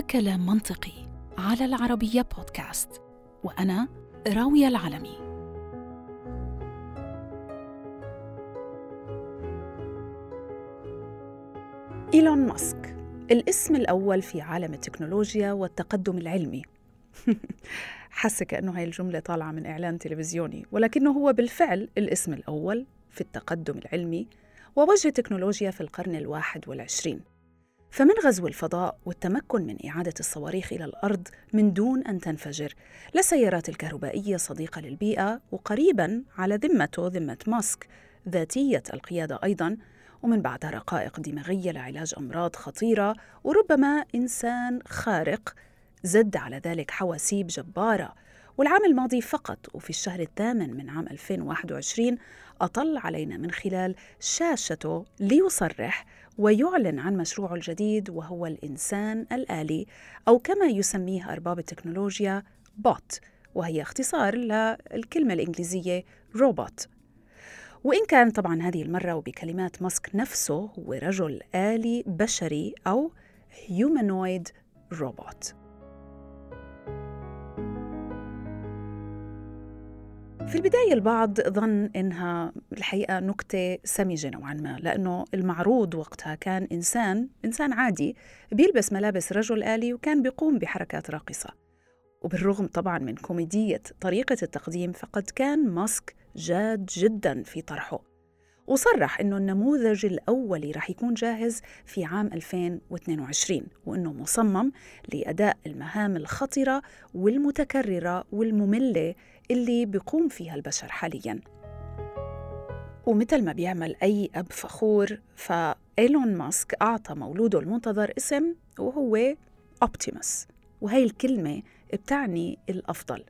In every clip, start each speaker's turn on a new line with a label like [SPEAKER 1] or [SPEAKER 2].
[SPEAKER 1] كلام منطقي على العربية بودكاست وأنا راوية العلمي. إيلون ماسك الاسم الأول في عالم التكنولوجيا والتقدم العلمي. حاسة كأنه هاي الجملة طالعة من إعلان تلفزيوني ولكنه هو بالفعل الاسم الأول في التقدم العلمي ووجه تكنولوجيا في القرن الواحد والعشرين. فمن غزو الفضاء والتمكن من إعادة الصواريخ إلى الأرض من دون أن تنفجر للسيارات الكهربائية صديقة للبيئة وقريبا على ذمته ذمة ماسك ذاتية القيادة أيضا ومن بعدها رقائق دماغية لعلاج أمراض خطيرة وربما إنسان خارق زد على ذلك حواسيب جبارة. والعام الماضي فقط وفي الشهر الثامن من عام 2021 أطل علينا من خلال شاشته ليصرح ويعلن عن مشروعه الجديد وهو الإنسان الآلي أو كما يسميه أرباب التكنولوجيا bot وهي اختصار للكلمة الإنجليزية روبوت وإن كان طبعا هذه المرة وبكلمات ماسك نفسه هو رجل آلي بشري أو humanoid روبوت في البداية البعض ظن إنها الحقيقة نكتة سمجة نوعا ما لأنه المعروض وقتها كان إنسان إنسان عادي بيلبس ملابس رجل آلي وكان بيقوم بحركات راقصة. وبالرغم طبعا من كوميدية طريقة التقديم فقد كان ماسك جاد جدا في طرحه. وصرح إنه النموذج الأولي رح يكون جاهز في عام 2022 وإنه مصمم لأداء المهام الخطرة والمتكررة والمملة اللي بيقوم فيها البشر حاليا. ومثل ما بيعمل أي أب فخور فإيلون ماسك أعطى مولوده المنتظر اسم وهو أوبتيموس. وهي الكلمة بتعني الأفضل.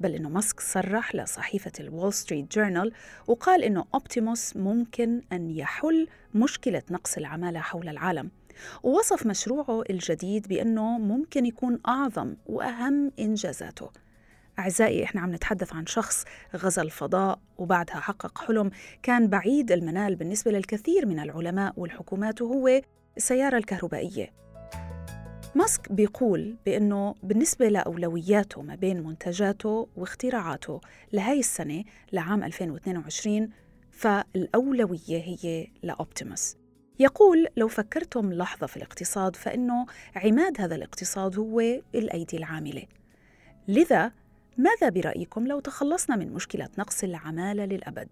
[SPEAKER 1] بل إنه ماسك صرح لصحيفة الول ستريت جورنال وقال إنه أوبتيموس ممكن أن يحل مشكلة نقص العمالة حول العالم. ووصف مشروعه الجديد بأنه ممكن يكون أعظم وأهم إنجازاته. أعزائي إحنا عم نتحدث عن شخص غزا الفضاء وبعدها حقق حلم كان بعيد المنال بالنسبة للكثير من العلماء والحكومات وهو السيارة الكهربائية. ماسك بيقول بأنه بالنسبة لأولوياته ما بين منتجاته واختراعاته لهي السنة لعام 2022 فالأولوية هي لأوبتيموس. يقول لو فكرتم لحظة في الاقتصاد فإنه عماد هذا الاقتصاد هو الأيدي العاملة. لذا ماذا برأيكم لو تخلصنا من مشكلة نقص العمالة للأبد؟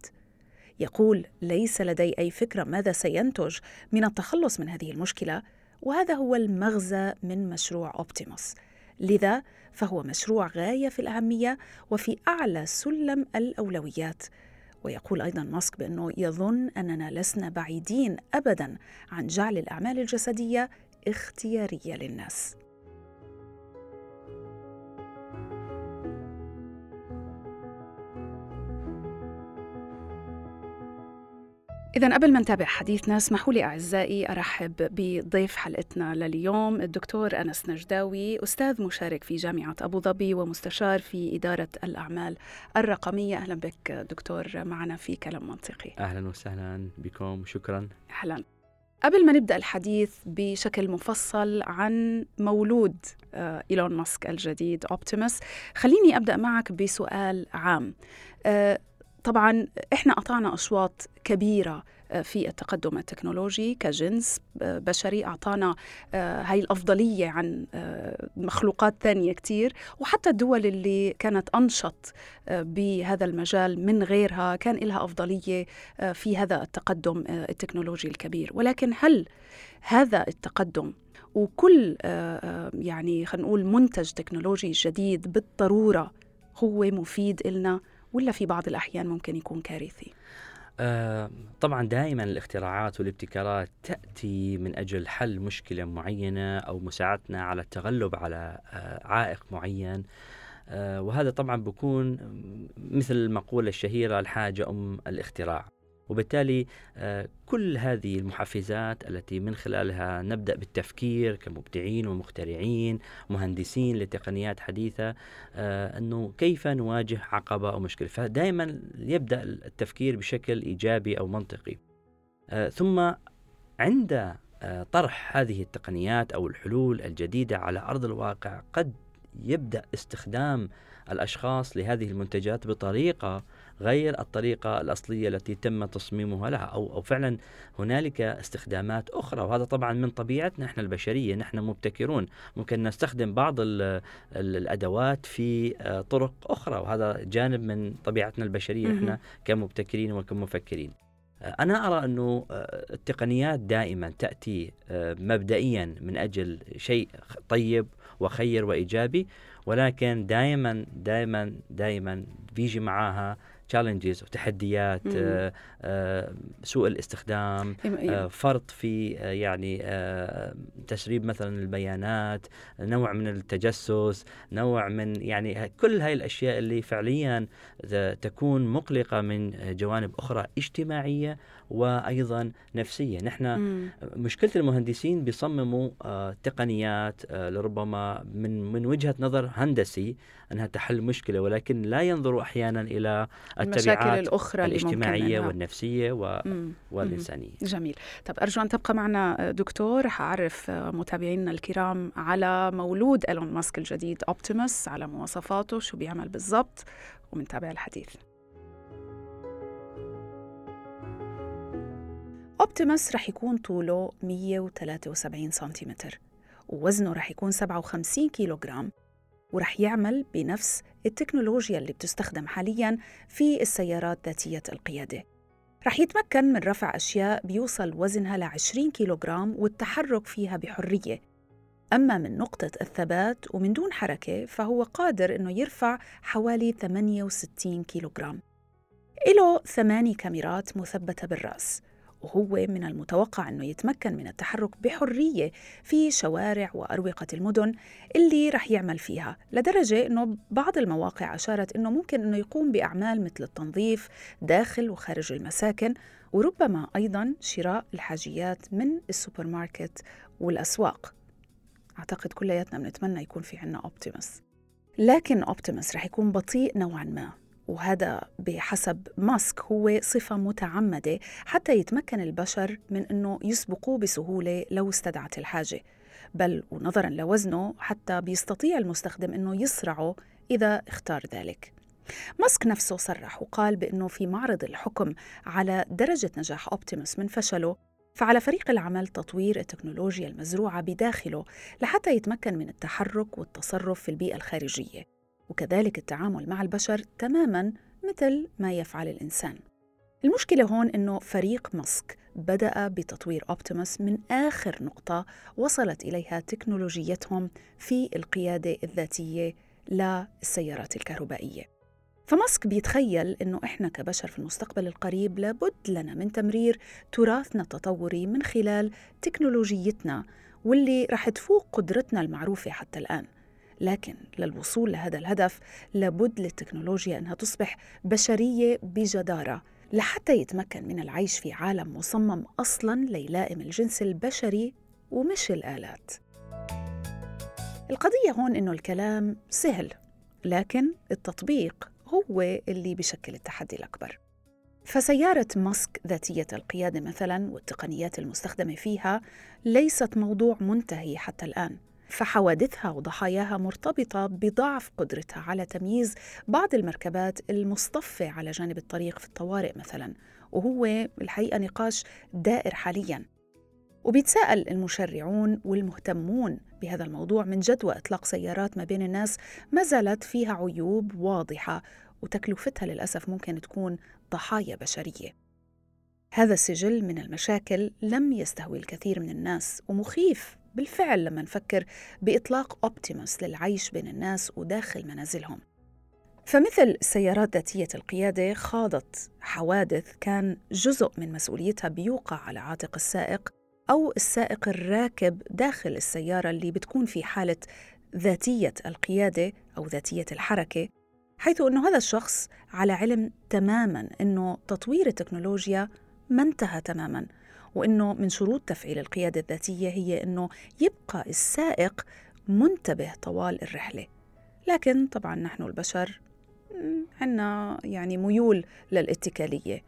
[SPEAKER 1] يقول ليس لدي أي فكرة ماذا سينتج من التخلص من هذه المشكلة وهذا هو المغزى من مشروع أوبتيموس. لذا فهو مشروع غاية في الأهمية وفي أعلى سلم الأولويات. ويقول أيضا ماسك بأنه يظن أننا لسنا بعيدين أبدا عن جعل الأعمال الجسدية اختيارية للناس. إذا قبل ما نتابع حديثنا اسمحوا لي أعزائي أرحب بضيف حلقتنا لليوم الدكتور أنس نجداوي أستاذ مشارك في جامعة أبو ظبي ومستشار في إدارة الأعمال الرقمية. أهلا بك دكتور معنا في كلام منطقي.
[SPEAKER 2] أهلا وسهلا بكم شكرا.
[SPEAKER 1] أهلا. قبل ما نبدأ الحديث بشكل مفصل عن مولود آه، إيلون ماسك الجديد أوبتيموس خليني أبدأ معك بسؤال عام. آه، طبعا إحنا قطعنا اشواط كبيرة آه، في التقدم التكنولوجي كجنس آه، بشري أعطانا آه، هاي الأفضلية عن مخلوقات ثانية كتير. وحتى الدول اللي كانت أنشط بهذا المجال من غيرها كان لها أفضلية في هذا التقدم التكنولوجي الكبير. ولكن هل هذا التقدم وكل يعني خلينا نقول منتج تكنولوجي جديد بالضرورة هو مفيد إلنا؟ ولا في بعض الأحيان ممكن يكون كارثي؟
[SPEAKER 2] آه طبعا دائما الاختراعات والابتكارات تأتي من أجل حل مشكلة معينة أو مساعدتنا على التغلب على آه عائق معين آه وهذا طبعا بيكون مثل المقولة الشهيرة الحاجة أم الاختراع وبالتالي آه، كل هذه المحفزات التي من خلالها نبدأ بالتفكير كمبدعين ومخترعين مهندسين لتقنيات حديثة آه، أنه كيف نواجه عقبة أو مشكلة. فدائما يبدأ التفكير بشكل إيجابي أو منطقي. آه، ثم عند طرح هذه التقنيات أو الحلول الجديدة على أرض الواقع قد يبدأ استخدام الأشخاص لهذه المنتجات بطريقة غير الطريقة الأصلية التي تم تصميمها لها أو أو فعلا هنالك استخدامات أخرى. وهذا طبعا من طبيعتنا إحنا البشرية نحن مبتكرون. ممكن نستخدم بعض الأدوات في آه، طرق أخرى وهذا جانب من طبيعتنا البشرية إحنا كمبتكرين وكمفكرين. آه، أنا أرى أنه آه، التقنيات دائما تأتي مبدئيا من أجل شيء طيب وخير وإيجابي ولكن دائما دائما دائما بيجي معاها تشالنجز وتحديات آه آه سوء الاستخدام آه فرط في آه يعني آه تسريب مثلا البيانات نوع من التجسس نوع من يعني كل هاي الأشياء اللي فعليا تكون مقلقة من جوانب أخرى اجتماعية وأيضا نفسية. نحن مم. مشكلة المهندسين بيصمموا آه تقنيات آه لربما من من وجهة نظر هندسي أنها تحل مشكلة ولكن لا ينظروا أحيانا إلى التبعات
[SPEAKER 1] الأخرى
[SPEAKER 2] الاجتماعية والنفسية و... والإنسانية.
[SPEAKER 1] جميل. طب أرجو أن تبقى معنا دكتور. حاعرف متابعينا الكرام على مولود إيلون ماسك الجديد اوبتيموس على مواصفاته شو بيعمل بالضبط ومنتابع الحديث. اوبتيموس رح يكون طوله 173 سنتيمتر ووزنه رح يكون 57 كيلوغرام ورح يعمل بنفس التكنولوجيا اللي بتستخدم حاليا في السيارات ذاتية القيادة. رح يتمكن من رفع أشياء بيوصل وزنها ل 20 كيلوغرام والتحرك فيها بحرية. أما من نقطة الثبات ومن دون حركة فهو قادر أنه يرفع حوالي 68 كيلوغرام. إله ثماني كاميرات مثبتة بالرأس. وهو من المتوقع أنه يتمكن من التحرك بحرية في شوارع وأروقة المدن اللي رح يعمل فيها لدرجة أنه بعض المواقع أشارت أنه ممكن أنه يقوم بأعمال مثل التنظيف داخل وخارج المساكن وربما أيضا شراء الحاجيات من السوبر ماركت والأسواق. أعتقد كلياتنا بنتمنى يكون في عنا أوبتيموس لكن أوبتيموس رح يكون بطيء نوعا ما. وهذا بحسب ماسك هو صفة متعمدة حتى يتمكن البشر من أنه يسبقوه بسهولة لو استدعت الحاجة. بل ونظرا لوزنه حتى بيستطيع المستخدم أنه يسرعه إذا اختار ذلك. ماسك نفسه صرح وقال بأنه في معرض الحكم على درجة نجاح أوبتيموس من فشله فعلى فريق العمل تطوير التكنولوجيا المزروعة بداخله لحتى يتمكن من التحرك والتصرف في البيئة الخارجية. وكذلك التعامل مع البشر تماما مثل ما يفعل الإنسان. المشكلة هون إنه فريق ماسك بدأ بتطوير أوبتيموس من آخر نقطة وصلت إليها تكنولوجيتهم في القيادة الذاتية للسيارات الكهربائية. فماسك بيتخيل إنه إحنا كبشر في المستقبل القريب لابد لنا من تمرير تراثنا التطوري من خلال تكنولوجيتنا واللي رح تفوق قدرتنا المعروفة حتى الآن. لكن للوصول لهذا الهدف لابد للتكنولوجيا أنها تصبح بشرية بجدارة لحتى يتمكن من العيش في عالم مصمم أصلا ليلائم الجنس البشري ومش الآلات. القضية هون إنه الكلام سهل لكن التطبيق هو اللي بشكل التحدي الأكبر. فسيارة ماسك ذاتية القيادة مثلا والتقنيات المستخدمة فيها ليست موضوع منتهي حتى الآن فحوادثها وضحاياها مرتبطة بضعف قدرتها على تمييز بعض المركبات المصطفة على جانب الطريق في الطوارئ مثلا وهو الحقيقة نقاش دائر حاليا. وبيتساءل المشرعون والمهتمون بهذا الموضوع من جدوى إطلاق سيارات ما بين الناس ما زالت فيها عيوب واضحة وتكلفتها للأسف ممكن تكون ضحايا بشرية. هذا السجل من المشاكل لم يستهوي الكثير من الناس ومخيف بالفعل لما نفكر بإطلاق أوبتيموس للعيش بين الناس وداخل منازلهم. فمثل السيارات ذاتية القيادة خاضت حوادث كان جزء من مسؤوليتها بيوقع على عاتق السائق أو السائق الراكب داخل السيارة اللي بتكون في حالة ذاتية القيادة أو ذاتية الحركة حيث أنه هذا الشخص على علم تماما أنه تطوير التكنولوجيا ما انتهى تماما. وأنه من شروط تفعيل القيادة الذاتية هي أنه يبقى السائق منتبه طوال الرحلة. لكن طبعا نحن البشر عندنا يعني ميول للاتكالية.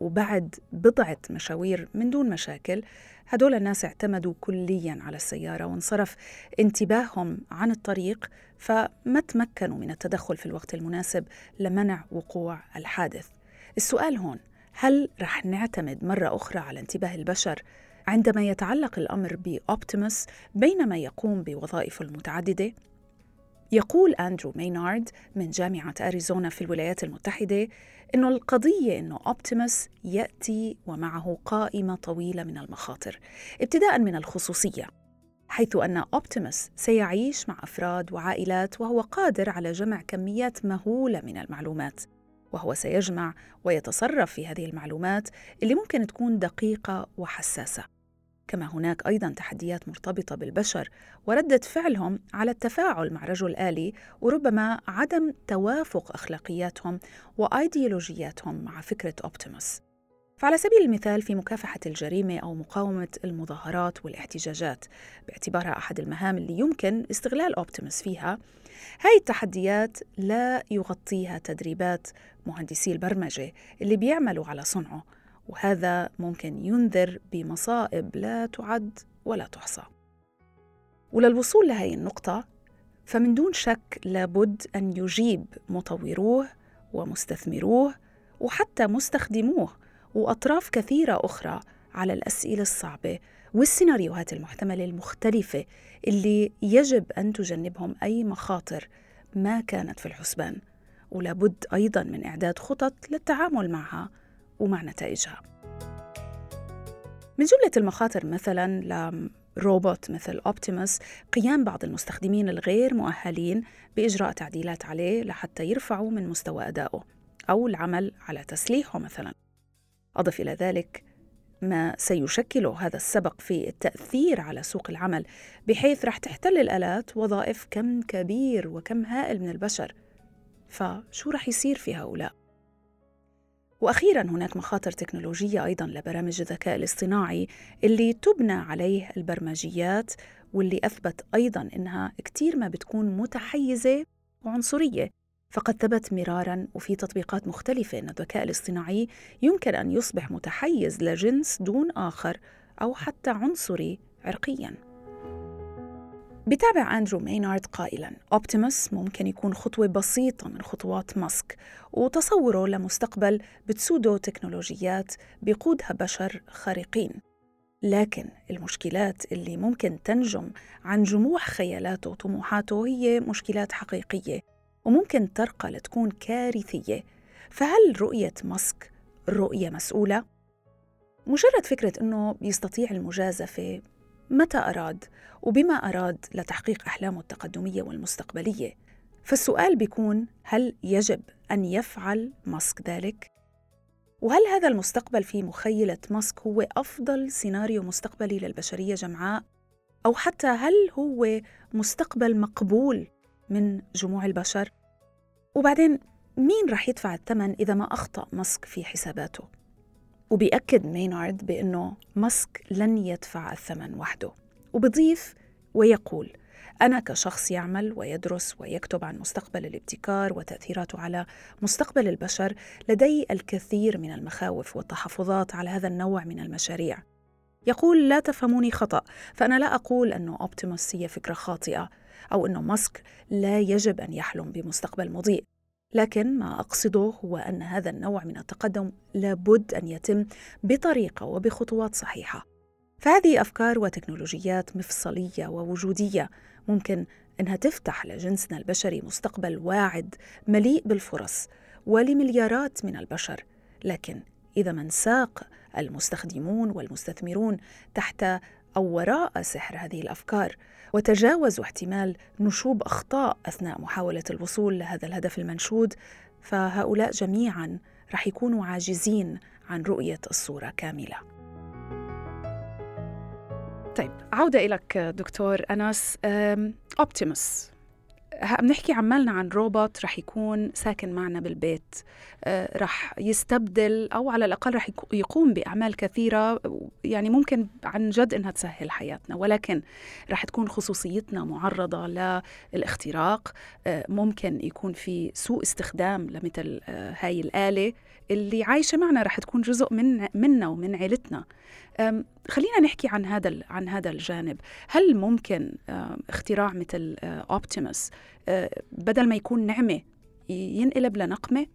[SPEAKER 1] وبعد بضعة مشاوير من دون مشاكل هدول الناس اعتمدوا كليا على السيارة وانصرف انتباههم عن الطريق فما تمكنوا من التدخل في الوقت المناسب لمنع وقوع الحادث. السؤال هون هل رح نعتمد مرة أخرى على انتباه البشر عندما يتعلق الأمر بأوبتيموس بينما يقوم بوظائفه المتعددة؟ يقول أندرو مينارد من جامعة أريزونا في الولايات المتحدة أنه القضية أنه أوبتيموس يأتي ومعه قائمة طويلة من المخاطر ابتداء من الخصوصية حيث أن أوبتيموس سيعيش مع أفراد وعائلات وهو قادر على جمع كميات مهولة من المعلومات وهو سيجمع ويتصرف في هذه المعلومات اللي ممكن تكون دقيقة وحساسة. كما هناك أيضا تحديات مرتبطة بالبشر وردة فعلهم على التفاعل مع رجل آلي وربما عدم توافق أخلاقياتهم وأيديولوجياتهم مع فكرة أوبتيموس. فعلى سبيل المثال في مكافحة الجريمة أو مقاومة المظاهرات والاحتجاجات باعتبارها أحد المهام اللي يمكن استغلال أوبتيموس فيها هاي التحديات لا يغطيها تدريبات مهندسي البرمجة اللي بيعملوا على صنعه وهذا ممكن ينذر بمصائب لا تعد ولا تحصى. وللوصول لهي النقطة فمن دون شك لابد أن يجيب مطوروه ومستثمروه وحتى مستخدموه وأطراف كثيرة أخرى على الأسئلة الصعبة والسيناريوهات المحتملة المختلفة اللي يجب أن تجنبهم أي مخاطر ما كانت في الحسبان ولابد أيضا من إعداد خطط للتعامل معها ومع نتائجها. من جملة المخاطر مثلا لروبوت مثل أوبتيموس قيام بعض المستخدمين الغير مؤهلين بإجراء تعديلات عليه لحتى يرفعوا من مستوى أدائه أو العمل على تسليحه مثلا. أضف إلى ذلك ما سيشكله هذا السبق في التأثير على سوق العمل بحيث رح تحتل الآلات وظائف كم كبير وكم هائل من البشر فشو رح يصير في هؤلاء؟ وأخيرا هناك مخاطر تكنولوجية أيضا لبرامج الذكاء الاصطناعي اللي تبنى عليه البرمجيات واللي أثبت أيضا إنها كثير ما بتكون متحيزة وعنصرية فقد ثبت مرارا وفي تطبيقات مختلفة أن الذكاء الاصطناعي يمكن أن يصبح متحيز لجنس دون آخر أو حتى عنصري عرقيا. بتابع أندرو مينارد قائلا أوبتيموس ممكن يكون خطوة بسيطة من خطوات ماسك وتصوره لمستقبل بتسوده تكنولوجيات بيقودها بشر خارقين. لكن المشكلات اللي ممكن تنجم عن جموح خيالاته وطموحاته هي مشكلات حقيقية وممكن ترقى لتكون كارثية فهل رؤية ماسك رؤية مسؤولة؟ مجرد فكرة أنه يستطيع المجازفة متى أراد وبما أراد لتحقيق أحلامه التقدمية والمستقبلية فالسؤال بيكون هل يجب أن يفعل ماسك ذلك؟ وهل هذا المستقبل في مخيلة ماسك هو أفضل سيناريو مستقبلي للبشرية جمعاء؟ أو حتى هل هو مستقبل مقبول من جموع البشر؟ وبعدين مين رح يدفع الثمن إذا ما أخطأ ماسك في حساباته؟ وبيأكد مينارد بأنه ماسك لن يدفع الثمن وحده. وبضيف ويقول أنا كشخص يعمل ويدرس ويكتب عن مستقبل الابتكار وتأثيراته على مستقبل البشر لدي الكثير من المخاوف والتحفظات على هذا النوع من المشاريع. يقول لا تفهموني خطأ فأنا لا أقول أنه أوبتيموس هي فكرة خاطئة. أو أنه ماسك لا يجب أن يحلم بمستقبل مضيء. لكن ما أقصده هو أن هذا النوع من التقدم لابد أن يتم بطريقة وبخطوات صحيحة. فهذه أفكار وتكنولوجيات مفصلية ووجودية ممكن أنها تفتح لجنسنا البشري مستقبل واعد مليء بالفرص ولمليارات من البشر. لكن إذا ما انساق المستخدمون والمستثمرون تحت أو وراء سحر هذه الأفكار وتجاوزوا احتمال نشوب أخطاء أثناء محاولة الوصول لهذا الهدف المنشود فهؤلاء جميعا رح يكونوا عاجزين عن رؤية الصورة كاملة. طيب عودة إليك دكتور أنس. أوبتيموس بنحكي عمالنا عن روبوت رح يكون ساكن معنا بالبيت آه، رح يستبدل أو على الأقل رح يقوم بأعمال كثيرة يعني ممكن عن جد إنها تسهل حياتنا ولكن رح تكون خصوصيتنا معرضة للاختراق آه، ممكن يكون في سوء استخدام لمثل آه، هاي الآلة اللي عايشة معنا رح تكون جزء من منا ومن عيلتنا. خلينا نحكي عن هذا عن هذا الجانب. هل ممكن اختراع مثل اوبتيموس بدل ما يكون نعمة ينقلب لنقمة؟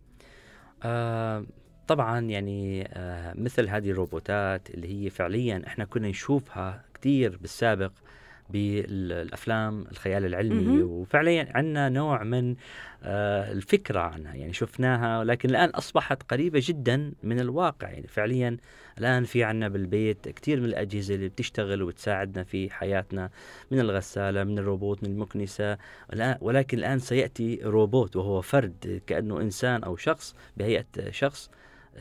[SPEAKER 2] آه طبعا يعني آه مثل هذه الروبوتات اللي هي فعليا إحنا كنا نشوفها كثير بالسابق بالأفلام الخيال العلمي وفعليا عندنا نوع من آه، الفكرة عنها يعني شفناها ولكن الآن أصبحت قريبة جدا من الواقع. يعني فعليا الآن في عندنا بالبيت كثير من الأجهزة اللي بتشتغل وتساعدنا في حياتنا من الغسالة من الروبوت من المكنسة. ولكن الآن سيأتي روبوت وهو فرد كأنه إنسان أو شخص بهيئة شخص.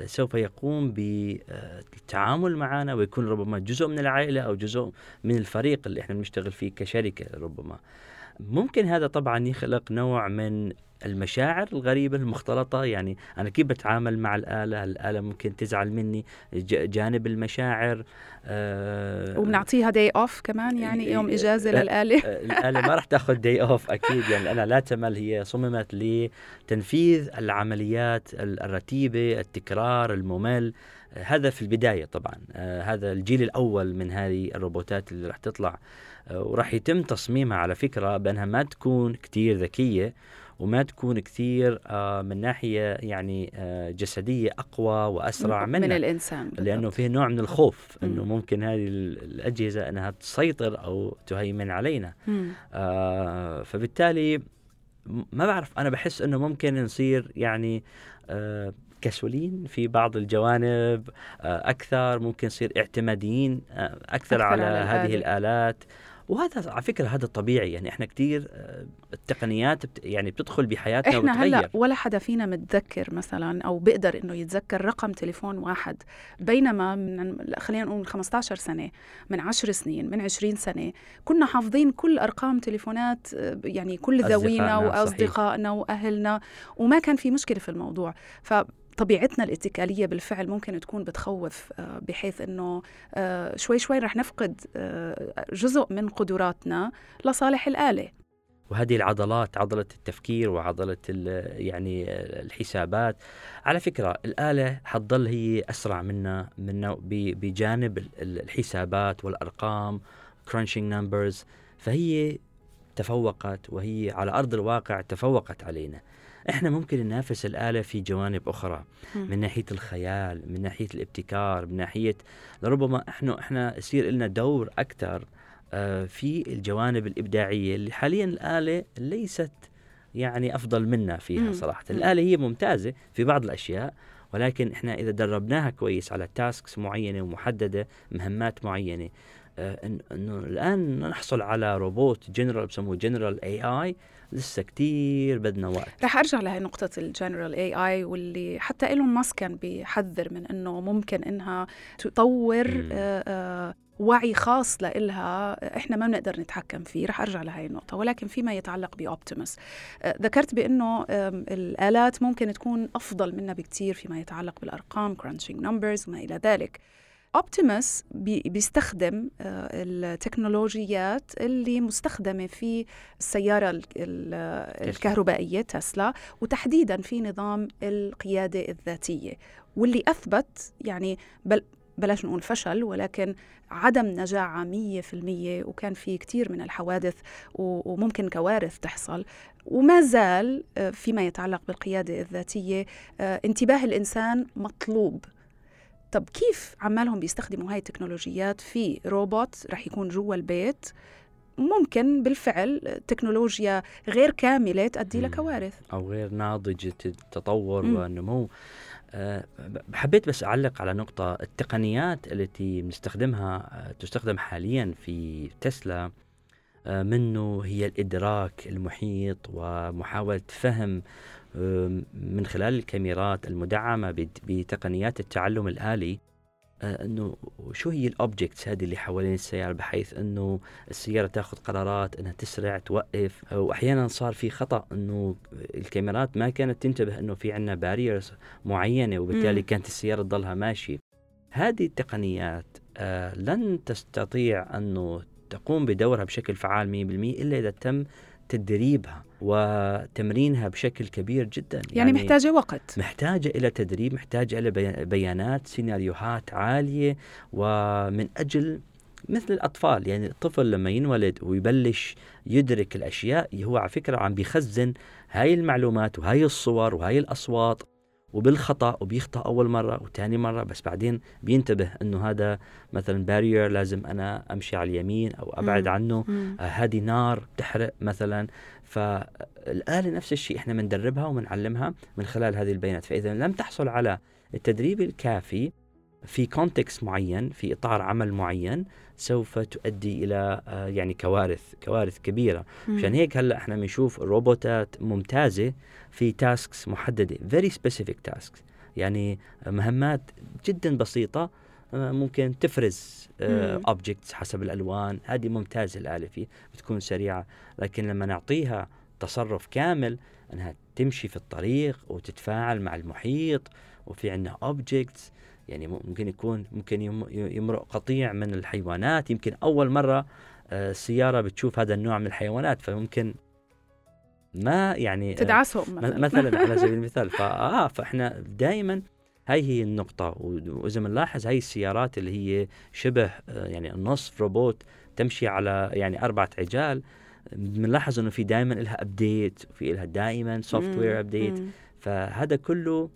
[SPEAKER 2] سوف يقوم بالتعامل معنا ويكون ربما جزء من العائلة أو جزء من الفريق اللي إحنا بنشتغل فيه كشركة ربما. ممكن هذا طبعا يخلق نوع من المشاعر الغريبة المختلطة. يعني أنا كيف بتعامل مع الآلة؟ الآلة ممكن تزعل مني جانب المشاعر
[SPEAKER 1] آه وبنعطيها داي أوف كمان يعني يوم إجازة للآلة.
[SPEAKER 2] الآلة ما راح تاخذ داي أوف أكيد. يعني أنا لا تمل هي صممت لتنفيذ العمليات الرتيبة التكرار الممل. هذا في البداية طبعا. آه هذا الجيل الأول من هذه الروبوتات اللي راح تطلع. آه وراح يتم تصميمها على فكرة بأنها ما تكون كتير ذكية. وما تكون كثير آه، من ناحية يعني آه، جسدية أقوى وأسرع
[SPEAKER 1] من, من الإنسان بالضبط.
[SPEAKER 2] لأنه في نوع من الخوف إنه ممكن هذه الأجهزة إنها تسيطر أو تهيمن علينا. آه فبالتالي ما بعرف أنا بحس إنه ممكن نصير يعني آه كسولين في بعض الجوانب آه أكثر ممكن نصير اعتماديين آه أكثر, أكثر على, على هذه الآلات. وهذا على فكرة هذا طبيعي يعني إحنا كثير آه، التقنيات يعني بتدخل بحياتنا
[SPEAKER 1] إحنا وبتغير. هلا ولا حدا فينا متذكر مثلا أو بيقدر إنه يتذكر رقم تليفون واحد بينما من خلينا نقول من 15 سنة من 10 سنين من 20 سنة كنا حافظين كل أرقام تليفونات آه، يعني كل ذوينا وأصدقائنا وأهلنا وما كان في مشكلة في الموضوع ف طبيعتنا الاتكالية بالفعل ممكن تكون بتخوف آه، بحيث أنه آه، شوي شوي رح نفقد آه، جزء من قدراتنا لصالح الآلة.
[SPEAKER 2] وهذه العضلات عضلة التفكير وعضلة يعني الحسابات. على فكرة الآلة حتضل هي أسرع منا من بجانب الحسابات والأرقام crunching numbers. فهي تفوقت وهي على أرض الواقع تفوقت علينا. إحنا ممكن ننافس الآلة في جوانب أخرى من ناحية الخيال من ناحية الابتكار من ناحية لربما إحنا إحنا يصير لنا دور أكثر آه، في الجوانب الإبداعية اللي حاليا الآلة ليست يعني أفضل منا فيها صراحة. الآلة هي ممتازة في بعض الأشياء ولكن إحنا إذا دربناها كويس على tasks معينة ومحددة مهمات معينة آه، إنه الآن نحصل على روبوت جنرال بسموه general AI لسه كتير بدنا وقت.
[SPEAKER 1] رح أرجع لهي نقطة ال general AI واللي حتى إيلون ماسك كان بيحذر من إنه ممكن إنها تطور آه آه وعي خاص لإلها إحنا ما بنقدر نتحكم فيه. رح أرجع لهي النقطة. ولكن فيما يتعلق بأوبتيموس آه ذكرت بإنه الآلات ممكن تكون أفضل منا بكثير فيما يتعلق بالأرقام crunching numbers وما إلى ذلك. اوبتيموس بيستخدم آه، التكنولوجيات اللي مستخدمة في السيارة الكهربائية تسلا وتحديدا في نظام القيادة الذاتية واللي أثبت يعني بل بلاش نقول فشل ولكن عدم نجاعة مية في المية وكان في كتير من الحوادث وممكن كوارث تحصل وما زال آه، فيما يتعلق بالقيادة الذاتية آه، انتباه الإنسان مطلوب. طب كيف عمالهم بيستخدموا هاي التكنولوجيات في روبوت رح يكون جوا البيت؟ ممكن بالفعل تكنولوجيا غير كاملة تؤدي لكوارث.
[SPEAKER 2] أو غير ناضجة التطور مم. والنمو. أه حبيت بس أعلق على نقطة. التقنيات التي بنستخدمها أه تستخدم حاليا في تسلا أه منه هي الإدراك المحيط ومحاولة فهم من خلال الكاميرات المدعمة بتقنيات التعلم الآلي آه، أنه شو هي الاوبجكتس هذه اللي حوالين السيارة بحيث أنه السيارة تاخذ قرارات إنها تسرع توقف؟ واحيانا صار في خطأ إنه الكاميرات ما كانت تنتبه إنه في عندنا باريرز معينة وبالتالي. كانت السيارة تضلها ماشية. هذه التقنيات آه لن تستطيع أنه تقوم بدورها بشكل فعال 100% إلا إذا تم تدريبها. وتمرينها بشكل كبير جدا.
[SPEAKER 1] يعني, يعني محتاجة وقت.
[SPEAKER 2] محتاجة إلى تدريب محتاجة إلى بيانات سيناريوهات عالية ومن أجل مثل الأطفال. يعني الطفل لما ينولد ويبلش يدرك الأشياء هو على فكرة عم بيخزن هاي المعلومات وهاي الصور وهاي الأصوات. وبالخطأ وبيخطأ أول مرة وثاني مرة بس بعدين بينتبه إنه هذا مثلا barrier لازم أنا أمشي على اليمين أو أبعد مم. عنه. آه هذه نار بتحرق مثلا. فالآلة نفس الشيء إحنا بندربها وبنعلمها من خلال هذه البيانات. فاذا لم تحصل على التدريب الكافي في context معين في إطار عمل معين سوف تؤدي إلى آه، يعني كوارث كوارث كبيرة. عشان هيك هلأ إحنا بنشوف روبوتات ممتازة في tasks محددة very specific tasks يعني مهمات جدا بسيطة آه، ممكن تفرز objects آه، حسب الألوان. هذه ممتازة الآلة فيه بتكون سريعة. لكن لما نعطيها تصرف كامل إنها تمشي في الطريق وتتفاعل مع المحيط وفي عندنا objects يعني ممكن يكون ممكن يمرق قطيع من الحيوانات. يمكن أول مرة السيارة آه، بتشوف هذا النوع من الحيوانات فممكن ما يعني
[SPEAKER 1] آه، تدعسهم
[SPEAKER 2] مثلا, مثلا على سبيل المثال. فاه فإحنا دائما هاي هي النقطة. وإذا بنلاحظ هاي السيارات اللي هي شبه آه، يعني النصف روبوت تمشي على يعني أربعة عجال بنلاحظ إنه في دائما لها update وفي لها دائما software update فهذا كله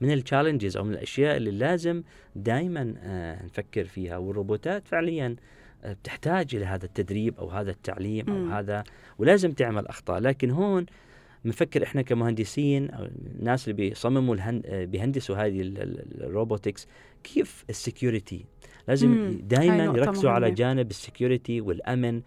[SPEAKER 2] من ال challenges أو من الأشياء اللي لازم دائما آه نفكر فيها. والروبوتات فعليا آه بتحتاج إلى هذا التدريب أو هذا التعليم أو م. هذا ولازم تعمل أخطاء. لكن هون بنفكر إحنا كمهندسين أو الناس اللي بيصمموا آه، بيهندسوا هذه ال robotics كيف ال security لازم دائما يركزوا على جانب ال security والأمن.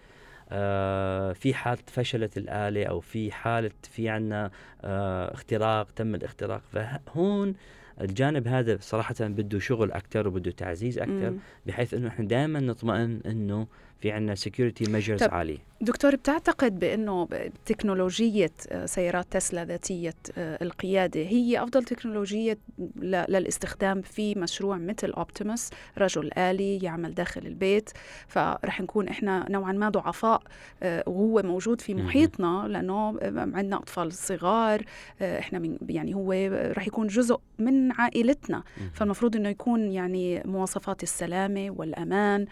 [SPEAKER 2] آه في حالة فشلت الآلة أو في حالة في عنا آه اختراق تم الاختراق. فهون الجانب هذا صراحة بده شغل أكثر وبده تعزيز أكثر بحيث أنه إحنا دائما نطمئن أنه في عنا security measures عالية.
[SPEAKER 1] دكتور بتعتقد بأنه تكنولوجية آه، سيارات تسلا ذاتية آه، القيادة هي أفضل تكنولوجية للاستخدام في مشروع مثل أوبتيموس رجل آلي يعمل داخل البيت فرح نكون إحنا نوعا ما ضعفاء آه، وهو موجود في محيطنا لأنه عندنا أطفال صغار إحنا من يعني هو رح يكون جزء من عائلتنا. فالمفروض أنه يكون يعني مواصفات السلامة والأمان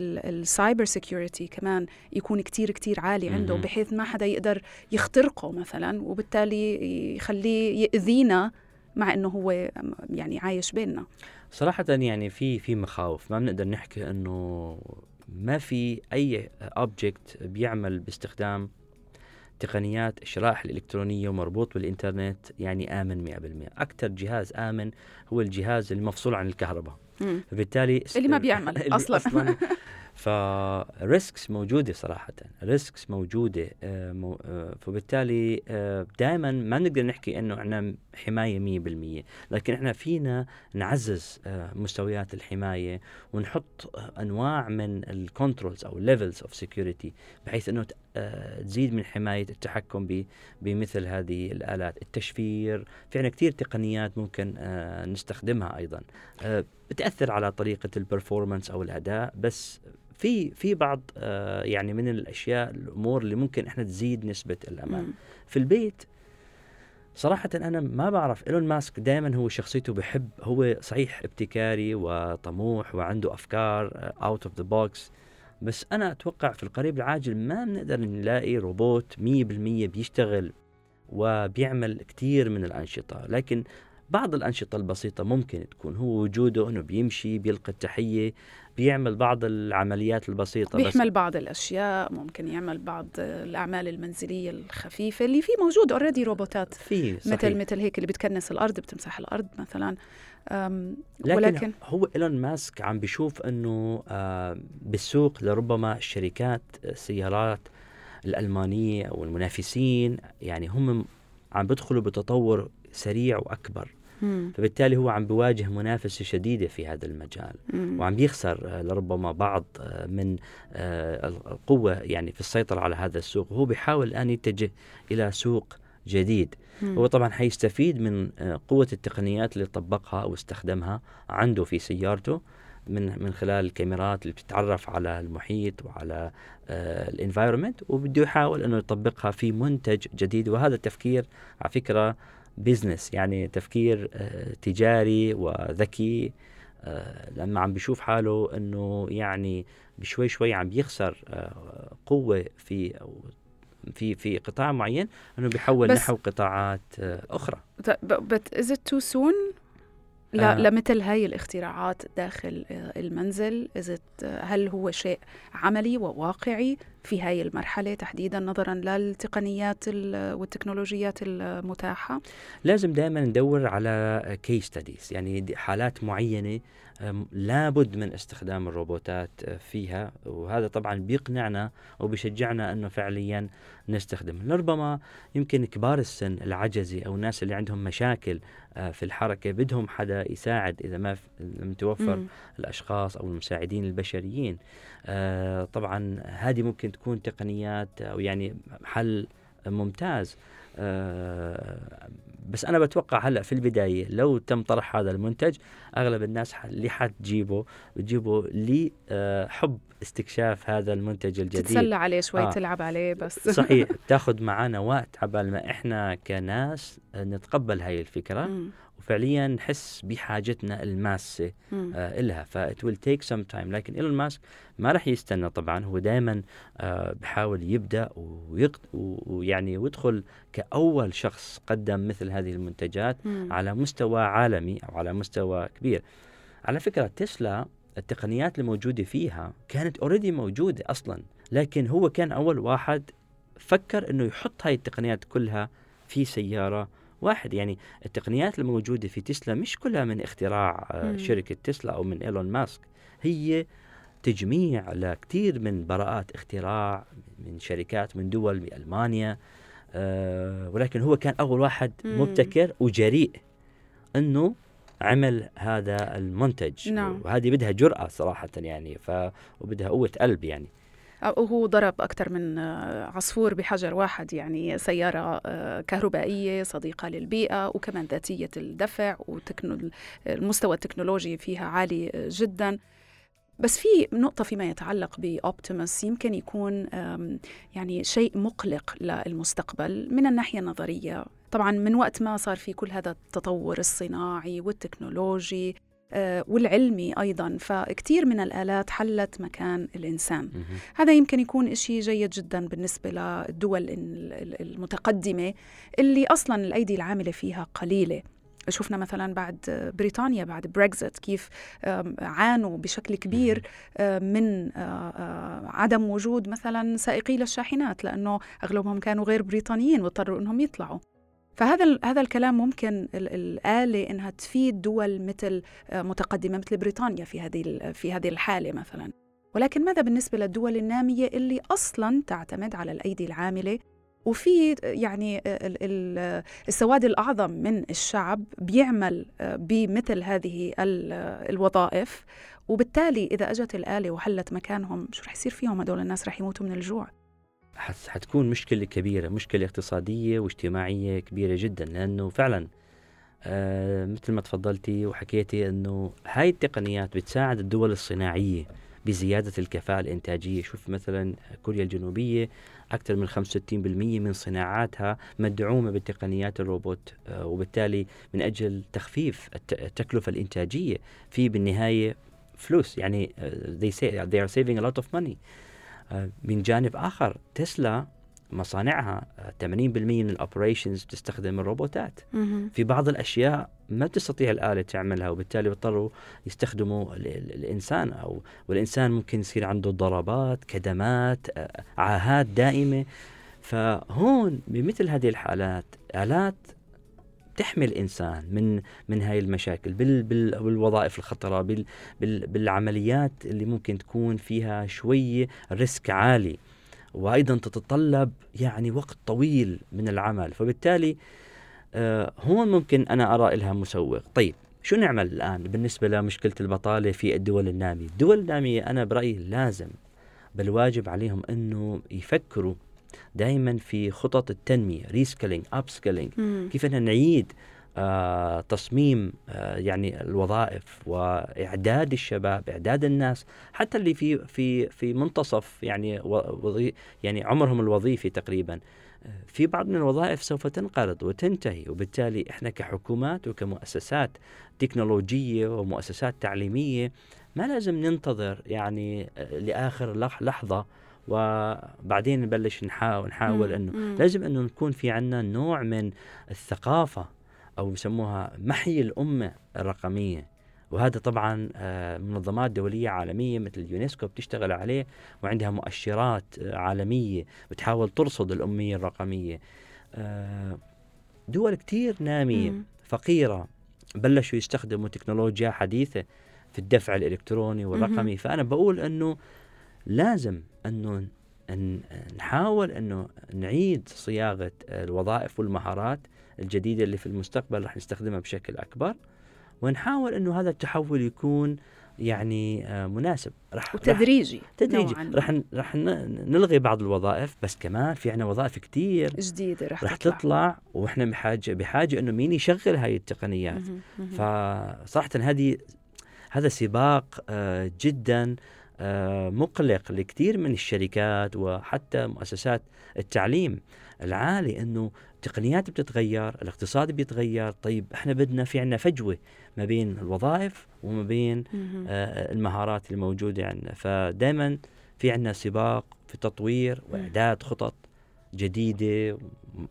[SPEAKER 1] ال cyber security كمان يكون كتير كتير عالي عنده بحيث ما حدا يقدر يخترقه مثلا وبالتالي يخليه يأذينا مع إنه هو يعني عايش بيننا.
[SPEAKER 2] صراحة يعني في في مخاوف. ما بنقدر نحكي إنه ما في أي object بيعمل باستخدام تقنيات الشرائح الإلكترونية ومربوط بالإنترنت يعني آمن 100% أكثر جهاز آمن هو الجهاز المفصول عن الكهرباء.
[SPEAKER 1] فبالتالي اللي ما بيعمل أصلا, أصلاً
[SPEAKER 2] ف risks موجودة صراحة. risks موجودة آه، آه، فبالتالي آه، دائما ما نقدر نحكي إنه إحنا مية بالمية. لكن إحنا فينا نعزز مستويات الحماية ونحط أنواع من ال controls أو levels of security بحيث إنه تزيد من حماية التحكم بمثل هذه الآلات. التشفير في عنا كثير تقنيات ممكن نستخدمها أيضا. بتأثر على طريقة ال performance أو الأداء بس في في بعض آه يعني من الأشياء الأمور اللي ممكن إحنا تزيد نسبة الأمان. مم. في البيت صراحة أنا ما بعرف إيلون ماسك دائما هو شخصيته بحب هو صحيح ابتكاري وطموح وعنده أفكار out of the box بس أنا أتوقع في القريب العاجل ما بنقدر نلاقي روبوت 100% بيشتغل وبيعمل كثير من الأنشطة. لكن بعض الأنشطة البسيطة ممكن تكون هو وجوده أنه بيمشي بيلقي التحية. بيعمل بعض العمليات البسيطة
[SPEAKER 1] بيحمل بس بعض الأشياء ممكن يعمل بعض الأعمال المنزلية الخفيفة اللي في موجود already روبوتات.
[SPEAKER 2] في
[SPEAKER 1] مثل مثل هيك اللي بتكنس الأرض بتمسح الأرض مثلا.
[SPEAKER 2] لكن ولكن هو إيلون ماسك عم بيشوف إنه بالسوق لربما الشركات السيارات الألمانية أو المنافسين يعني هم عم بيدخلوا بتطور سريع وأكبر.
[SPEAKER 1] مم.
[SPEAKER 2] فبالتالي هو عم بيواجه منافسة شديدة في هذا المجال
[SPEAKER 1] مم.
[SPEAKER 2] وعم يخسر آه، لربما بعض آه، من آه، القوة يعني في السيطرة على هذا السوق وهو بيحاول الآن يتجه إلى سوق جديد
[SPEAKER 1] مم.
[SPEAKER 2] هو طبعا حيستفيد من قوة التقنيات اللي طبقها أو استخدمها عنده في سيارته من من خلال الكاميرات اللي بتتعرف على المحيط وعلى ال environment وبده يحاول إنه يطبقها في منتج جديد وهذا التفكير على فكرة business يعني تفكير آه، تجاري وذكي آه، لما عم بيشوف حاله إنه يعني بشوي شوي عم بيخسر آه، قوة في في في قطاع معين إنه بيحول نحو قطاعات أخرى.
[SPEAKER 1] but is it too soon ل-
[SPEAKER 2] آه.
[SPEAKER 1] لمثل هاي الاختراعات داخل آه، المنزل هل هو شيء عملي وواقعي في هاي المرحلة تحديدا نظرا للتقنيات ال- والتكنولوجيات المتاحة
[SPEAKER 2] لازم دائما ندور على case studies يعني حالات معينة أم، لابد من استخدام الروبوتات أه، فيها وهذا طبعا بيقنعنا وبيشجعنا أنه فعليا نستخدم. لربما يمكن كبار السن العجزي أو الناس اللي عندهم مشاكل أه، في الحركة بدهم حدا يساعد إذا ما لم توفر
[SPEAKER 1] مم.
[SPEAKER 2] الأشخاص أو المساعدين البشريين. آه طبعا هذه ممكن تكون تقنيات أو يعني حل ممتاز. بس أنا بتوقع هلأ في البداية لو تم طرح هذا المنتج أغلب الناس اللي حتجيبه بتجيبه لحب استكشاف هذا المنتج الجديد
[SPEAKER 1] تتسلى عليه شوي
[SPEAKER 2] آه.
[SPEAKER 1] تلعب عليه بس
[SPEAKER 2] صحيح بتاخذ معنا وقت عبال ما إحنا كناس نتقبل هاي الفكرة
[SPEAKER 1] مم.
[SPEAKER 2] وفعليا نحس بحاجتنا
[SPEAKER 1] الماسة.
[SPEAKER 2] آه إلها. ف it will take some time لكن إيلون ماسك ما راح يستنى طبعا. هو دائما آه بحاول يبدأ ويقد ويعني ويدخل كأول شخص قدم مثل هذه المنتجات
[SPEAKER 1] مم.
[SPEAKER 2] على مستوى عالمي أو على مستوى كبير. على فكرة تسلا التقنيات الموجودة فيها كانت اوريدي موجودة أصلا. لكن هو كان أول واحد فكر أنه يحط هاي التقنيات كلها في سيارة واحد يعني التقنيات الموجودة في تسلا مش كلها من اختراع آه،
[SPEAKER 1] مم.
[SPEAKER 2] شركة تسلا أو من إيلون ماسك هي تجميع لكثير من براءات اختراع من شركات من دول بألمانيا آه ولكن هو كان أول واحد
[SPEAKER 1] مم. مبتكر
[SPEAKER 2] وجريء أنه عمل هذا المنتج
[SPEAKER 1] نعم.
[SPEAKER 2] وهذه بدها جرأة صراحة يعني ف وبدها قوة قلب يعني
[SPEAKER 1] وهو ضرب أكثر من آه، عصفور بحجر واحد يعني سيارة آه، كهربائية صديقة للبيئة وكمان ذاتية الدفع والمستوى التكنولوجي فيها عالي آه، جدا. بس في نقطة فيما يتعلق بأوبتيموس يمكن يكون يعني شيء مقلق للمستقبل من الناحية النظرية. طبعا من وقت ما صار في كل هذا التطور الصناعي والتكنولوجي والعلمي أيضا فكتير من الآلات حلت مكان الإنسان. هذا يمكن يكون إشي جيد جدا بالنسبة للدول ال- ال- المتقدمة اللي أصلا الأيدي العاملة فيها قليلة. شفنا مثلا بعد بريطانيا بعد بريكزت كيف عانوا بشكل كبير آه، من آه، آه، عدم وجود مثلا سائقي للشاحنات لأنه أغلبهم كانوا غير بريطانيين واضطروا إنهم يطلعوا. فهذا هذا الكلام ممكن ال- الآلة إنها تفيد دول مثل آه، متقدمة مثل بريطانيا في هذه في هذه الحالة مثلا. ولكن ماذا بالنسبة للدول النامية اللي أصلا تعتمد على الأيدي العاملة؟ وفي يعني ال- ال- السواد الأعظم من الشعب بيعمل آه، بمثل هذه ال- الوظائف. وبالتالي إذا أجت الآلة وحلت مكانهم شو رح يصير فيهم هدول الناس؟ رح يموتوا من الجوع.
[SPEAKER 2] حتكون مشكلة كبيرة مشكلة اقتصادية واجتماعية كبيرة جدا لأنه فعلا آه مثل ما تفضلتي وحكيتي أنه هاي التقنيات بتساعد الدول الصناعية بزيادة الكفاءة الإنتاجية. شوف مثلا كوريا الجنوبية أكثر من 65% من صناعاتها مدعومة بتقنيات الروبوت آه وبالتالي من أجل تخفيف الت- التكلفة الإنتاجية في بالنهاية فلوس. يعني آه، they say they are saving a lot of money. من جانب آخر تسلا مصانعها آه، 80% من الاوبريشنز بتستخدم الروبوتات. في بعض الأشياء ما بتستطيع الآلة تعملها وبالتالي بيضطروا يستخدموا ال- ال- الإنسان أو والإنسان ممكن يصير عنده ضربات كدمات آه، عاهات دائمة. فهون بمثل هذه الحالات آلات تحمي الإنسان من من هاي المشاكل بال بال بالوظائف الخطرة بال بال بالعمليات اللي ممكن تكون فيها شوية risk عالي. وأيضا تتطلب يعني وقت طويل من العمل. فبالتالي آه، هون ممكن أنا أرى لها مسوغ. طيب شو نعمل الآن بالنسبة لمشكلة البطالة في الدول النامية؟ الدول النامية أنا برأيي لازم بل واجب عليهم إنه يفكروا دائما في خطط التنمية reskilling upskilling كيف ان نعيد آه تصميم آه يعني الوظائف وإعداد الشباب إعداد الناس حتى اللي في في في منتصف يعني وظي يعني عمرهم الوظيفي تقريبا. في بعض من الوظائف سوف تنقرض وتنتهي وبالتالي إحنا كحكومات وكمؤسسات تكنولوجية ومؤسسات تعليمية ما لازم ننتظر يعني لآخر لحظة وبعدين نبلش نحاول نحاول إنه لازم إنه نكون في عندنا نوع من الثقافة أو بسموها محي الأمة الرقمية. وهذا طبعا آه، منظمات دولية عالمية مثل اليونسكو بتشتغل عليه وعندها مؤشرات آه، عالمية بتحاول ترصد الأمية الرقمية. آه، دول كتير نامية فقيرة بلشوا يستخدموا تكنولوجيا حديثة في الدفع الإلكتروني والرقمي. فأنا بقول أنه لازم أنه نحاول أنه نعيد صياغة الوظائف والمهارات الجديدة اللي في المستقبل رح نستخدمها بشكل أكبر ونحاول أنه هذا التحول يكون يعني آه، مناسب.
[SPEAKER 1] رح وتدريجي
[SPEAKER 2] رح تدريجي رح رح نلغي بعض الوظائف بس كمان في عندنا وظائف كثير
[SPEAKER 1] جديدة
[SPEAKER 2] رح, رح تطلع. تطلع وإحنا بحاجه بحاجة أنه مين يشغل هاي التقنيات. فصراحه هذه هذا سباق آه، جدا مقلق لكثير من الشركات وحتى مؤسسات التعليم العالي إنه التقنيات بتتغير الاقتصاد بيتغير طيب إحنا بدنا في عندنا فجوة ما بين الوظائف وما بين آه المهارات الموجودة عندنا فدائما في عندنا سباق في تطوير وإعداد خطط جديدة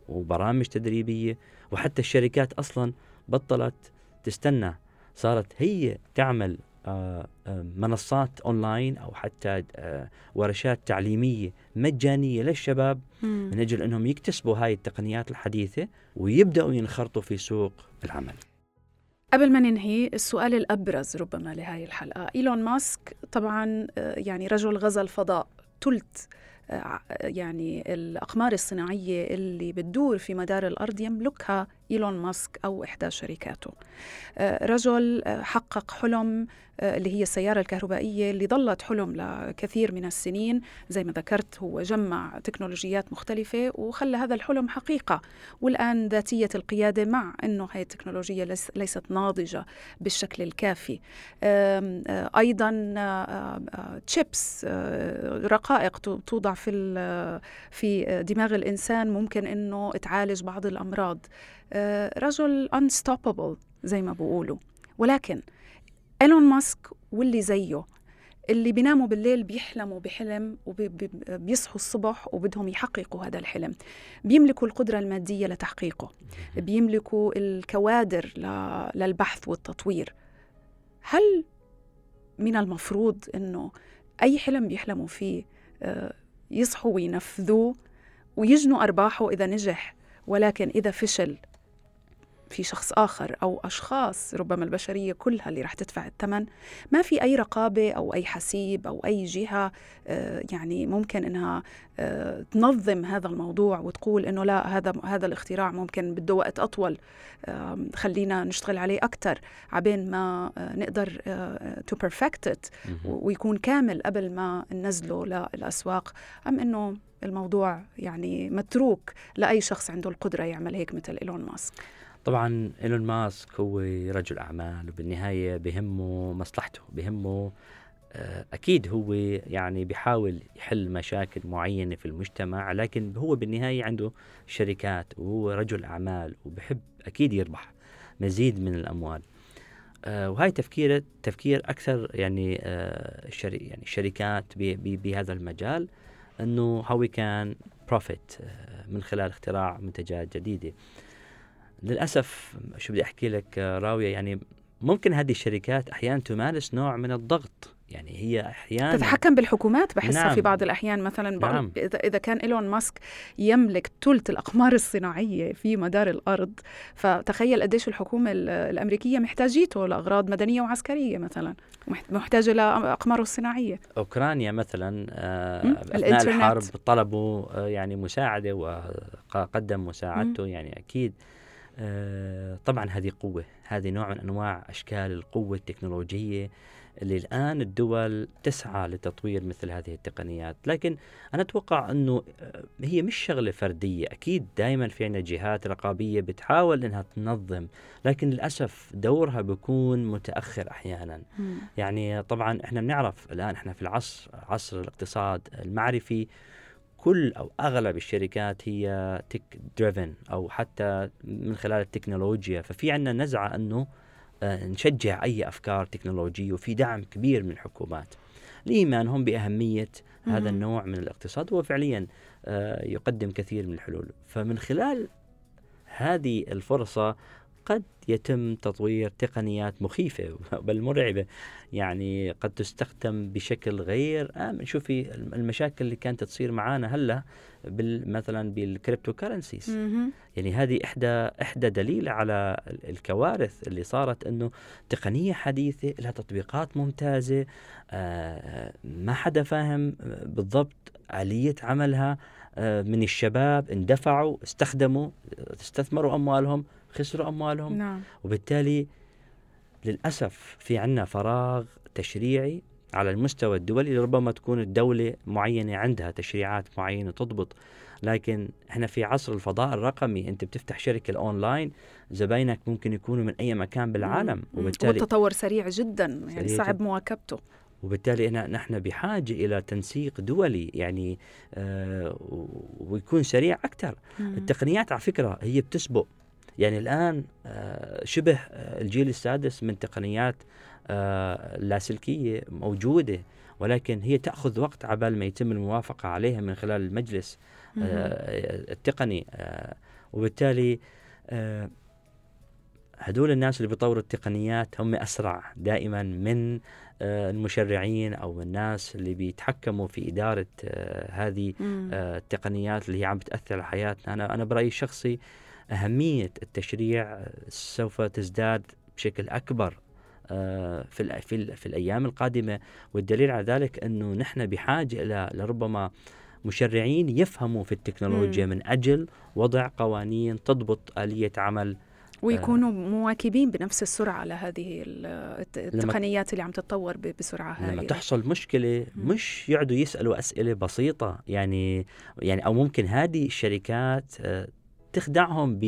[SPEAKER 2] وبرامج تدريبية. وحتى الشركات أصلا بطلت تستنى صارت هي تعمل آه، آه، منصات أونلاين أو حتى آه، ورشات تعليمية مجانية للشباب من أجل إنهم يكتسبوا هاي التقنيات الحديثة ويبدأوا ينخرطوا في سوق العمل.
[SPEAKER 1] قبل ما ننهي السؤال الأبرز ربما لهذه الحلقة، إيلون ماسك طبعا يعني رجل غزا الفضاء ثلث يعني الأقمار الصناعية اللي بتدور في مدار الأرض يملكها إيلون ماسك أو إحدى شركاته. رجل حقق حلم آه، اللي هي السيارة الكهربائية اللي ظلت حلم لكثير من السنين. زي ما ذكرت هو جمع تكنولوجيات مختلفة وخلى هذا الحلم حقيقة. والآن ذاتية القيادة مع أنه هذه التكنولوجيا ليست ناضجة بالشكل الكافي. آه، أيضا تشيبس آه، رقائق توضع في في دماغ الإنسان ممكن أنه تعالج بعض الأمراض. رجل unstoppable زي ما بقولوا ولكن إيلون ماسك واللي زيه اللي بيناموا بالليل بيحلموا بحلم وبيصحوا الصبح وبدهم يحققوا هذا الحلم. بيملكوا القدرة المادية لتحقيقه. بيملكوا الكوادر للبحث والتطوير. هل من المفروض إنه أي حلم بيحلموا فيه آه، يصحوا وينفذوه ويجنوا أرباحه إذا نجح ولكن إذا فشل في شخص آخر أو أشخاص ربما البشرية كلها اللي رح تدفع الثمن. ما في أي رقابة أو أي حسيب أو أي جهة آه، يعني ممكن إنها آه، تنظم هذا الموضوع وتقول إنه لا هذا هذا الاختراع ممكن بده وقت أطول خلينا نشتغل عليه أكثر عبين ما آه، نقدر to perfect ويكون كامل قبل ما ننزله للأسواق. أم إنه الموضوع يعني متروك لأي شخص عنده القدرة يعمل هيك مثل إيلون ماسك؟
[SPEAKER 2] طبعا إيلون ماسك هو رجل أعمال وبالنهاية بهمه مصلحته بهمه آه، أكيد هو يعني بيحاول يحل مشاكل معينة في المجتمع لكن هو بالنهاية عنده شركات وهو رجل أعمال وبحب أكيد يربح مزيد من الأموال. آه، وهي تفكير تفكير أكثر يعني آه، يعني الشركات بهذا المجال إنه هو كان بروفيت من خلال اختراع منتجات جديدة. للأسف شو بدي أحكي لك راوية يعني ممكن هذه الشركات أحيانا تمارس نوع من الضغط يعني هي أحيانا
[SPEAKER 1] تتحكم بالحكومات بحسها نعم. في بعض الأحيان مثلا نعم. إذا إذا كان إيلون ماسك يملك ثلث الأقمار الصناعية في مدار الأرض فتخيل قديش الحكومة الأمريكية محتاجيته لأغراض مدنية وعسكرية مثلا محتاجة لأقماره الصناعية
[SPEAKER 2] أوكرانيا مثلا آه أثناء الحرب طلبوا آه يعني مساعدة وقدم مساعدته. يعني أكيد آه، طبعا هذه قوة هذه نوع من أنواع أشكال القوة التكنولوجية اللي الآن الدول تسعى لتطوير مثل هذه التقنيات. لكن أنا أتوقع أنه آه، هي مش شغلة فردية. أكيد دائما في عندنا جهات رقابية بتحاول أنها تنظم لكن للأسف دورها بيكون متأخر أحيانا. يعني طبعا إحنا بنعرف الآن إحنا في العصر عصر الاقتصاد المعرفي. كل أو أغلب الشركات هي تك دريفن أو حتى من خلال التكنولوجيا. ففي عندنا نزعة أنه آه، نشجع أي أفكار تكنولوجية وفي دعم كبير من الحكومات. لايمانهم بأهمية هذا النوع من الاقتصاد هو فعليا آه، يقدم كثير من الحلول. فمن خلال هذه الفرصة قد يتم تطوير تقنيات مخيفة بل مرعبة. يعني قد تستخدم بشكل غير آمن. شوفي المشاكل اللي كانت تصير معانا هلأ مثلا بال cryptocurrencies يعني هذه احدى إحدى دليل على الكوارث اللي صارت إنه تقنية حديثة لها تطبيقات ممتازة. آه ما حدا فاهم بالضبط آلية عملها. آه من الشباب اندفعوا استخدموا استثمروا أموالهم. خسروا أموالهم.
[SPEAKER 1] نعم.
[SPEAKER 2] وبالتالي للأسف في عنا فراغ تشريعي على المستوى الدولي ربما تكون الدولة معينة عندها تشريعات معينة تضبط. لكن إحنا في عصر الفضاء الرقمي أنت بتفتح شركة الأونلاين زباينك ممكن يكونوا من أي مكان بالعالم.
[SPEAKER 1] وبالتالي والتطور سريع جدا يعني سريع صعب مواكبته.
[SPEAKER 2] وبالتالي نحن بحاجة إلى تنسيق دولي يعني آه ويكون سريع أكثر التقنيات على فكرة هي بتسبق. يعني الآن آه، شبه آه، الجيل السادس من تقنيات آه، اللاسلكية موجودة ولكن هي تأخذ وقت عبال ما يتم الموافقة عليها من خلال المجلس التقني وبالتالي هدول الناس اللي بيطوروا التقنيات هم أسرع دائما من المشرعين أو الناس اللي بيتحكموا في إدارة هذه التقنيات اللي هي عم بتأثر على حياتنا. أنا أنا برأيي الشخصي أهمية التشريع سوف تزداد بشكل أكبر آه، في في, في الأيام القادمة. والدليل على ذلك أنه نحن بحاجة إلى لربما مشرعين يفهموا في التكنولوجيا من أجل وضع قوانين تضبط آلية عمل
[SPEAKER 1] ويكونوا مواكبين بنفس السرعة على هذه التقنيات اللي عم تتطور بسرعة هائله
[SPEAKER 2] لما تحصل مشكلة مش يقعدوا يسألوا أسئلة بسيطة. يعني يعني أو ممكن هذه الشركات آه، تخدعهم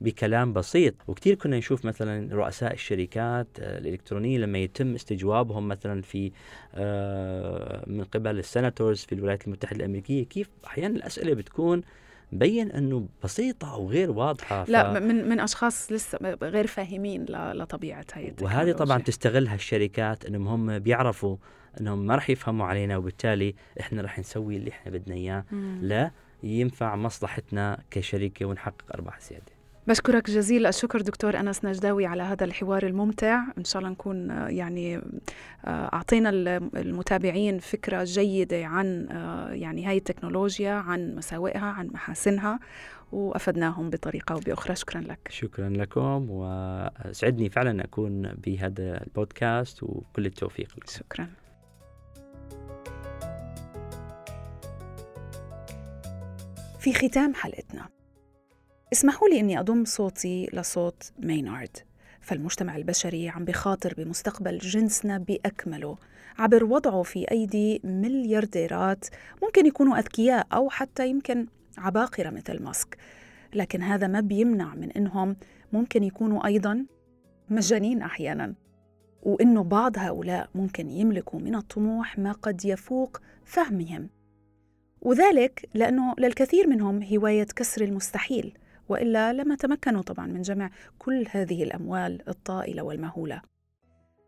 [SPEAKER 2] بكلام بسيط. وكثير كنا نشوف مثلا رؤساء الشركات آه، الإلكترونية لما يتم استجوابهم مثلا في آه، من قبل السناتورز في الولايات المتحدة الأمريكية كيف أحيانا الأسئلة بتكون مبين إنه بسيطة أو غير واضحه
[SPEAKER 1] ف... لا من من أشخاص لسه غير فاهمين لطبيعه هي
[SPEAKER 2] وهذه طبعا تستغلها الشركات إنهم هم بيعرفوا إنهم ما راح يفهموا علينا وبالتالي إحنا راح نسوي اللي إحنا بدنا إياه لا ينفع مصلحتنا كشركة ونحقق أرباح زيادة.
[SPEAKER 1] بشكرك جزيل الشكر دكتور أنس نجداوي على هذا الحوار الممتع. إن شاء الله نكون آه، يعني آه، أعطينا المتابعين فكرة جيدة عن آه، يعني هاي التكنولوجيا عن مساوئها عن محاسنها وأفدناهم بطريقة أو بأخرى. شكرا لك.
[SPEAKER 2] شكرا لكم وسعدني فعلا أكون بهذا البودكاست وكل التوفيق لكم.
[SPEAKER 1] شكرا. في ختام حلقتنا. اسمحوا لي إني أضم صوتي لصوت مينارد. فالمجتمع البشري عم بخاطر بمستقبل جنسنا بأكمله. عبر وضعه في أيدي مليارديرات ممكن يكونوا أذكياء أو حتى يمكن عباقرة مثل ماسك. لكن هذا ما بيمنع من إنهم ممكن يكونوا أيضا مجانين أحيانا. وإنه بعض هؤلاء ممكن يملكوا من الطموح ما قد يفوق فهمهم. وذلك لأنه للكثير منهم هواية كسر المستحيل وإلا لما تمكنوا طبعا من جمع كل هذه الأموال الطائلة والمهولة.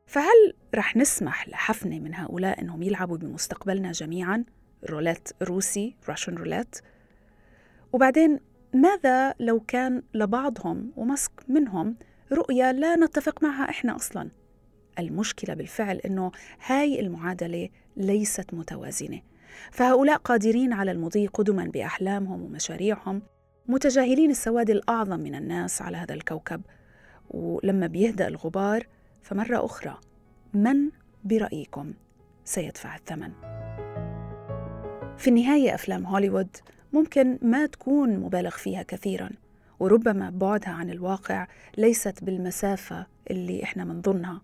[SPEAKER 1] فهل رح نسمح لحفنة من هؤلاء أنهم يلعبوا بمستقبلنا جميعا؟ رولات روسي راشن رولات وبعدين ماذا لو كان لبعضهم ومسك منهم رؤية لا نتفق معها إحنا أصلا؟ المشكلة بالفعل أنه هاي المعادلة ليست متوازنة. فهؤلاء قادرين على المضي قدما بأحلامهم ومشاريعهم متجاهلين السواد الأعظم من الناس على هذا الكوكب. ولما بيهدأ الغبار فمرة أخرى من برأيكم سيدفع الثمن؟ في النهاية أفلام هوليوود ممكن ما تكون مبالغ فيها كثيرا وربما بعدها عن الواقع ليست بالمسافة اللي إحنا منظنها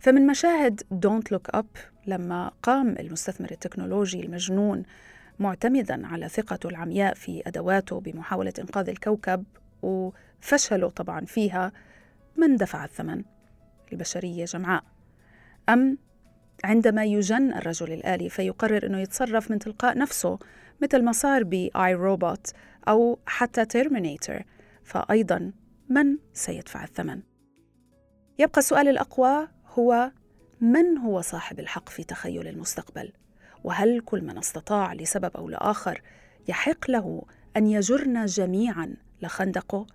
[SPEAKER 1] فمن مشاهد Don't Look Up لما قام المستثمر التكنولوجي المجنون معتمدا على ثقته العمياء في أدواته بمحاولة إنقاذ الكوكب وفشلوا طبعا فيها من دفع الثمن البشرية جمعاء أم عندما يجن الرجل الآلي فيقرر أنه يتصرف من تلقاء نفسه مثل ما صار بآي روبوت أو حتى تيرمينيتر فأيضا من سيدفع الثمن؟ يبقى السؤال الأقوى هو من هو صاحب الحق في تخيل المستقبل؟ وهل كل من استطاع لسبب أو لآخر يحق له أن يجرنا جميعا لخندقه؟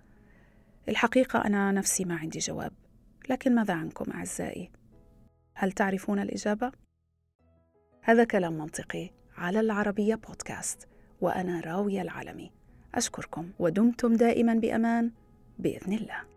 [SPEAKER 1] الحقيقة أنا نفسي ما عندي جواب لكن ماذا عنكم أعزائي؟ هل تعرفون الإجابة؟ هذا كلام منطقي على العربية بودكاست وأنا راوية العالمي أشكركم ودمتم دائما بأمان بإذن الله